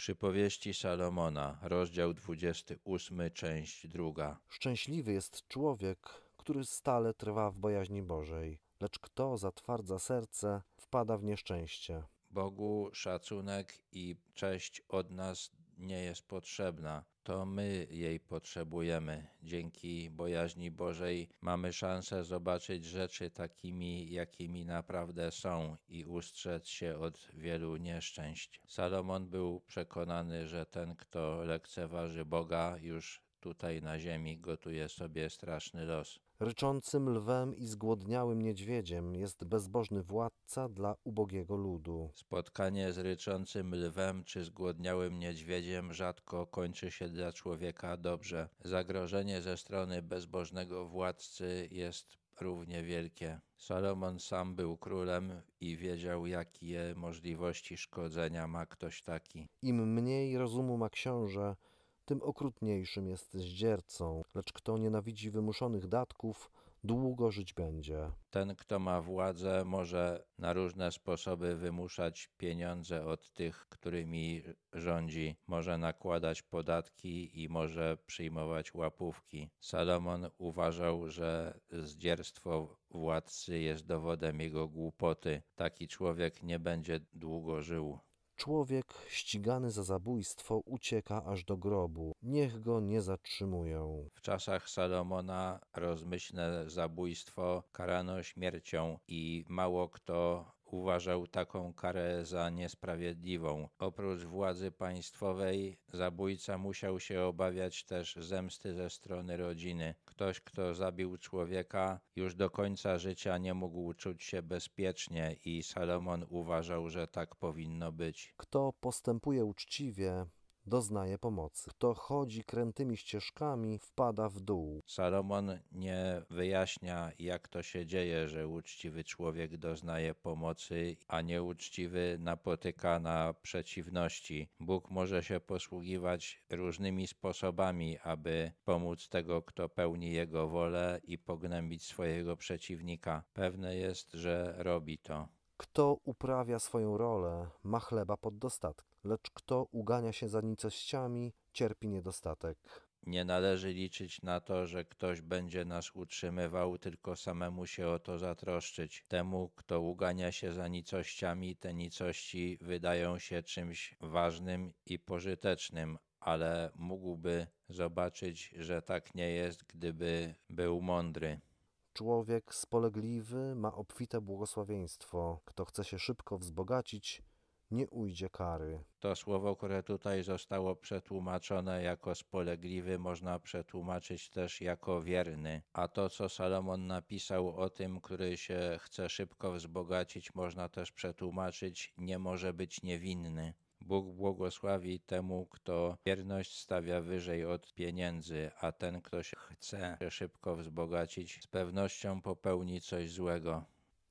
Przypowieści Salomona, rozdział 28, część druga. Szczęśliwy jest człowiek, który stale trwa w bojaźni Bożej, lecz kto zatwardza serce, wpada w nieszczęście. Bogu szacunek i cześć od nas nie jest potrzebna. To my jej potrzebujemy. Dzięki bojaźni Bożej mamy szansę zobaczyć rzeczy takimi, jakimi naprawdę są i ustrzec się od wielu nieszczęść. Salomon był przekonany, że ten, kto lekceważy Boga, już tutaj na ziemi gotuje sobie straszny los. Ryczącym lwem i zgłodniałym niedźwiedziem jest bezbożny władca dla ubogiego ludu. Spotkanie z ryczącym lwem czy zgłodniałym niedźwiedziem rzadko kończy się dla człowieka dobrze. Zagrożenie ze strony bezbożnego władcy jest równie wielkie. Salomon sam był królem i wiedział, jakie możliwości szkodzenia ma ktoś taki. Im mniej rozumu ma książę, tym okrutniejszym jest zdziercą, lecz kto nienawidzi wymuszonych datków, długo żyć będzie. Ten, kto ma władzę, może na różne sposoby wymuszać pieniądze od tych, którymi rządzi. Może nakładać podatki i może przyjmować łapówki. Salomon uważał, że zdzierstwo władcy jest dowodem jego głupoty. Taki człowiek nie będzie długo żył. Człowiek ścigany za zabójstwo ucieka aż do grobu. Niech go nie zatrzymują. W czasach Salomona rozmyślne zabójstwo karano śmiercią i mało kto uważał taką karę za niesprawiedliwą. Oprócz władzy państwowej, zabójca musiał się obawiać też zemsty ze strony rodziny. Ktoś, kto zabił człowieka, już do końca życia nie mógł czuć się bezpiecznie i Salomon uważał, że tak powinno być. Kto postępuje uczciwie, doznaje pomocy. Kto chodzi krętymi ścieżkami, wpada w dół. Salomon nie wyjaśnia, jak to się dzieje, że uczciwy człowiek doznaje pomocy, a nieuczciwy napotyka na przeciwności. Bóg może się posługiwać różnymi sposobami, aby pomóc tego, kto pełni jego wolę i pognębić swojego przeciwnika. Pewne jest, że robi to. Kto uprawia swoją rolę, ma chleba pod dostatkiem, lecz kto ugania się za nicościami, cierpi niedostatek. Nie należy liczyć na to, że ktoś będzie nas utrzymywał, tylko samemu się o to zatroszczyć. Temu, kto ugania się za nicościami, te nicości wydają się czymś ważnym i pożytecznym, ale mógłby zobaczyć, że tak nie jest, gdyby był mądry. Człowiek spolegliwy ma obfite błogosławieństwo. Kto chce się szybko wzbogacić, nie ujdzie kary. To słowo, które tutaj zostało przetłumaczone jako spolegliwy, można przetłumaczyć też jako wierny. A to, co Salomon napisał o tym, który się chce szybko wzbogacić, można też przetłumaczyć nie może być niewinny. Bóg błogosławi temu, kto wierność stawia wyżej od pieniędzy, a ten, kto się chce szybko wzbogacić, z pewnością popełni coś złego.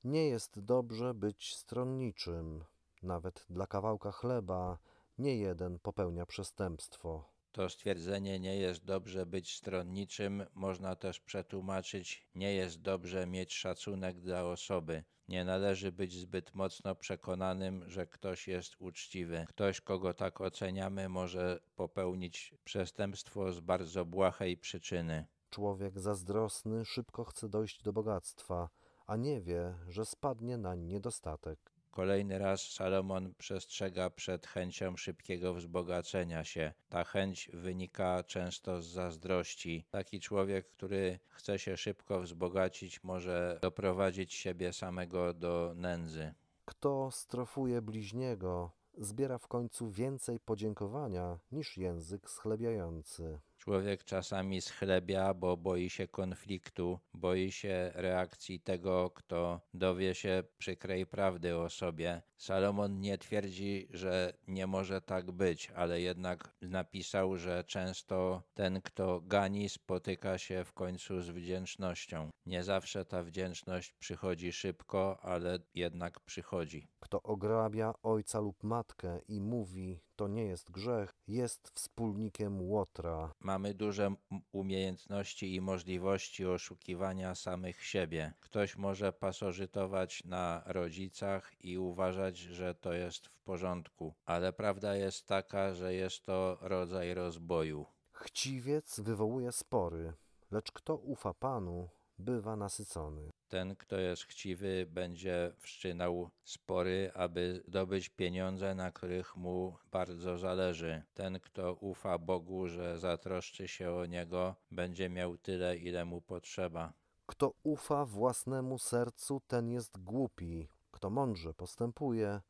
Nie jest dobrze być stronniczym. Nawet dla kawałka chleba nie jeden popełnia przestępstwo. To stwierdzenie nie jest dobrze być stronniczym, można też przetłumaczyć nie jest dobrze mieć szacunek dla osoby. Nie należy być zbyt mocno przekonanym, że ktoś jest uczciwy. Ktoś, kogo tak oceniamy, może popełnić przestępstwo z bardzo błahej przyczyny. Człowiek zazdrosny szybko chce dojść do bogactwa, a nie wie, że spadnie nań niedostatek. Kolejny raz Salomon przestrzega przed chęcią szybkiego wzbogacenia się. Ta chęć wynika często z zazdrości. Taki człowiek, który chce się szybko wzbogacić, może doprowadzić siebie samego do nędzy. Kto strofuje bliźniego, zbiera w końcu więcej podziękowania niż język schlebiający. Człowiek czasami schlebia, bo boi się konfliktu, boi się reakcji tego, kto dowie się przykrej prawdy o sobie. Salomon nie twierdzi, że nie może tak być, ale jednak napisał, że często ten, kto gani, spotyka się w końcu z wdzięcznością. Nie zawsze ta wdzięczność przychodzi szybko, ale jednak przychodzi. Kto ograbia ojca lub matkę i mówi, to nie jest grzech, jest wspólnikiem łotra. Mamy duże umiejętności i możliwości oszukiwania samych siebie. Ktoś może pasożytować na rodzicach i uważać, że to jest w porządku, ale prawda jest taka, że jest to rodzaj rozboju. Chciwiec wywołuje spory, lecz kto ufa Panu, bywa nasycony. Ten, kto jest chciwy, będzie wszczynał spory, aby zdobyć pieniądze, na których mu bardzo zależy. Ten, kto ufa Bogu, że zatroszczy się o niego, będzie miał tyle, ile mu potrzeba. Kto ufa własnemu sercu, ten jest głupi. Kto mądrze postępuje,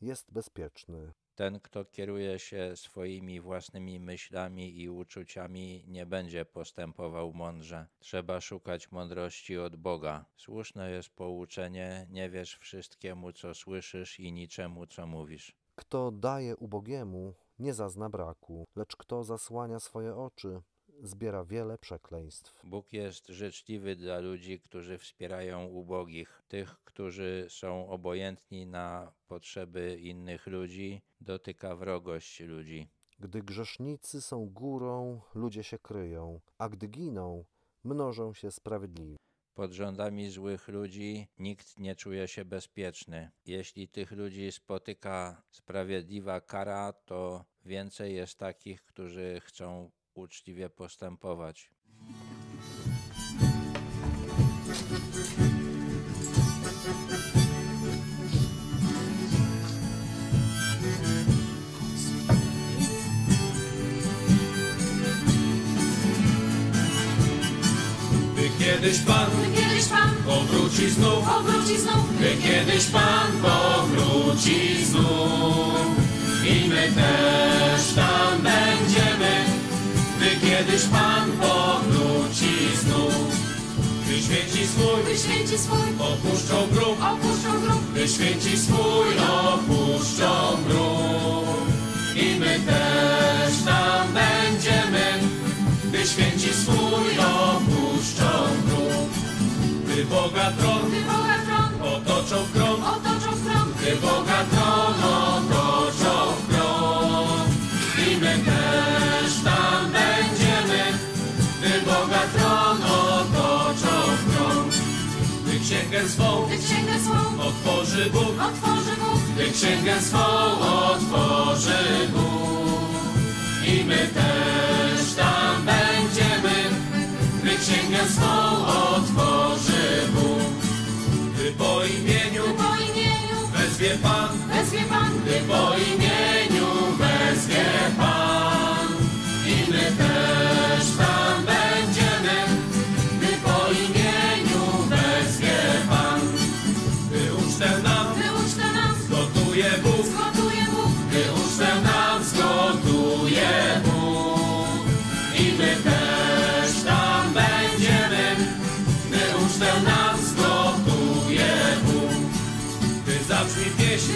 jest bezpieczny. Ten, kto kieruje się swoimi własnymi myślami i uczuciami, nie będzie postępował mądrze. Trzeba szukać mądrości od Boga. Słuszne jest pouczenie: nie wierz wszystkiemu, co słyszysz i niczemu, co mówisz. Kto daje ubogiemu, nie zazna braku, lecz kto zasłania swoje oczy, zbiera wiele przekleństw. Bóg jest życzliwy dla ludzi, którzy wspierają ubogich. Tych, którzy są obojętni na potrzeby innych ludzi, dotyka wrogość ludzi. Gdy grzesznicy są górą, ludzie się kryją, a gdy giną, mnożą się sprawiedliwi. Pod rządami złych ludzi nikt nie czuje się bezpieczny. Jeśli tych ludzi spotyka sprawiedliwa kara, to więcej jest takich, którzy chcą uczciwie postępować. Kiedyś Pan Gdy kiedyś Pan powróci znów, powróci znów, by kiedyś Pan powróci znów. I my też tam będziemy, kiedyś Pan powróci znów. By święci swój gdy święci swój opuszczą grób, opuszczą grób, by święci swój opuszczą grób i my też tam będziemy, by święci swój opuszczą grób. By Boga tron gdy Boga tron otoczą krąg, otoczą krąg, gdy Boga tron swą otworzy Bóg, otworzy Bóg, gdy księgę swą otworzy Bóg. I my też tam będziemy, gdy księgę swą otworzy Bóg. Gdy po imieniu gdy po imieniu wezwie Pan, wezwie Pan, gdy po imieniu i my też tam będziemy, gdy ucztę nam zgotuje Bóg. Gdy zabrzmi pieśń,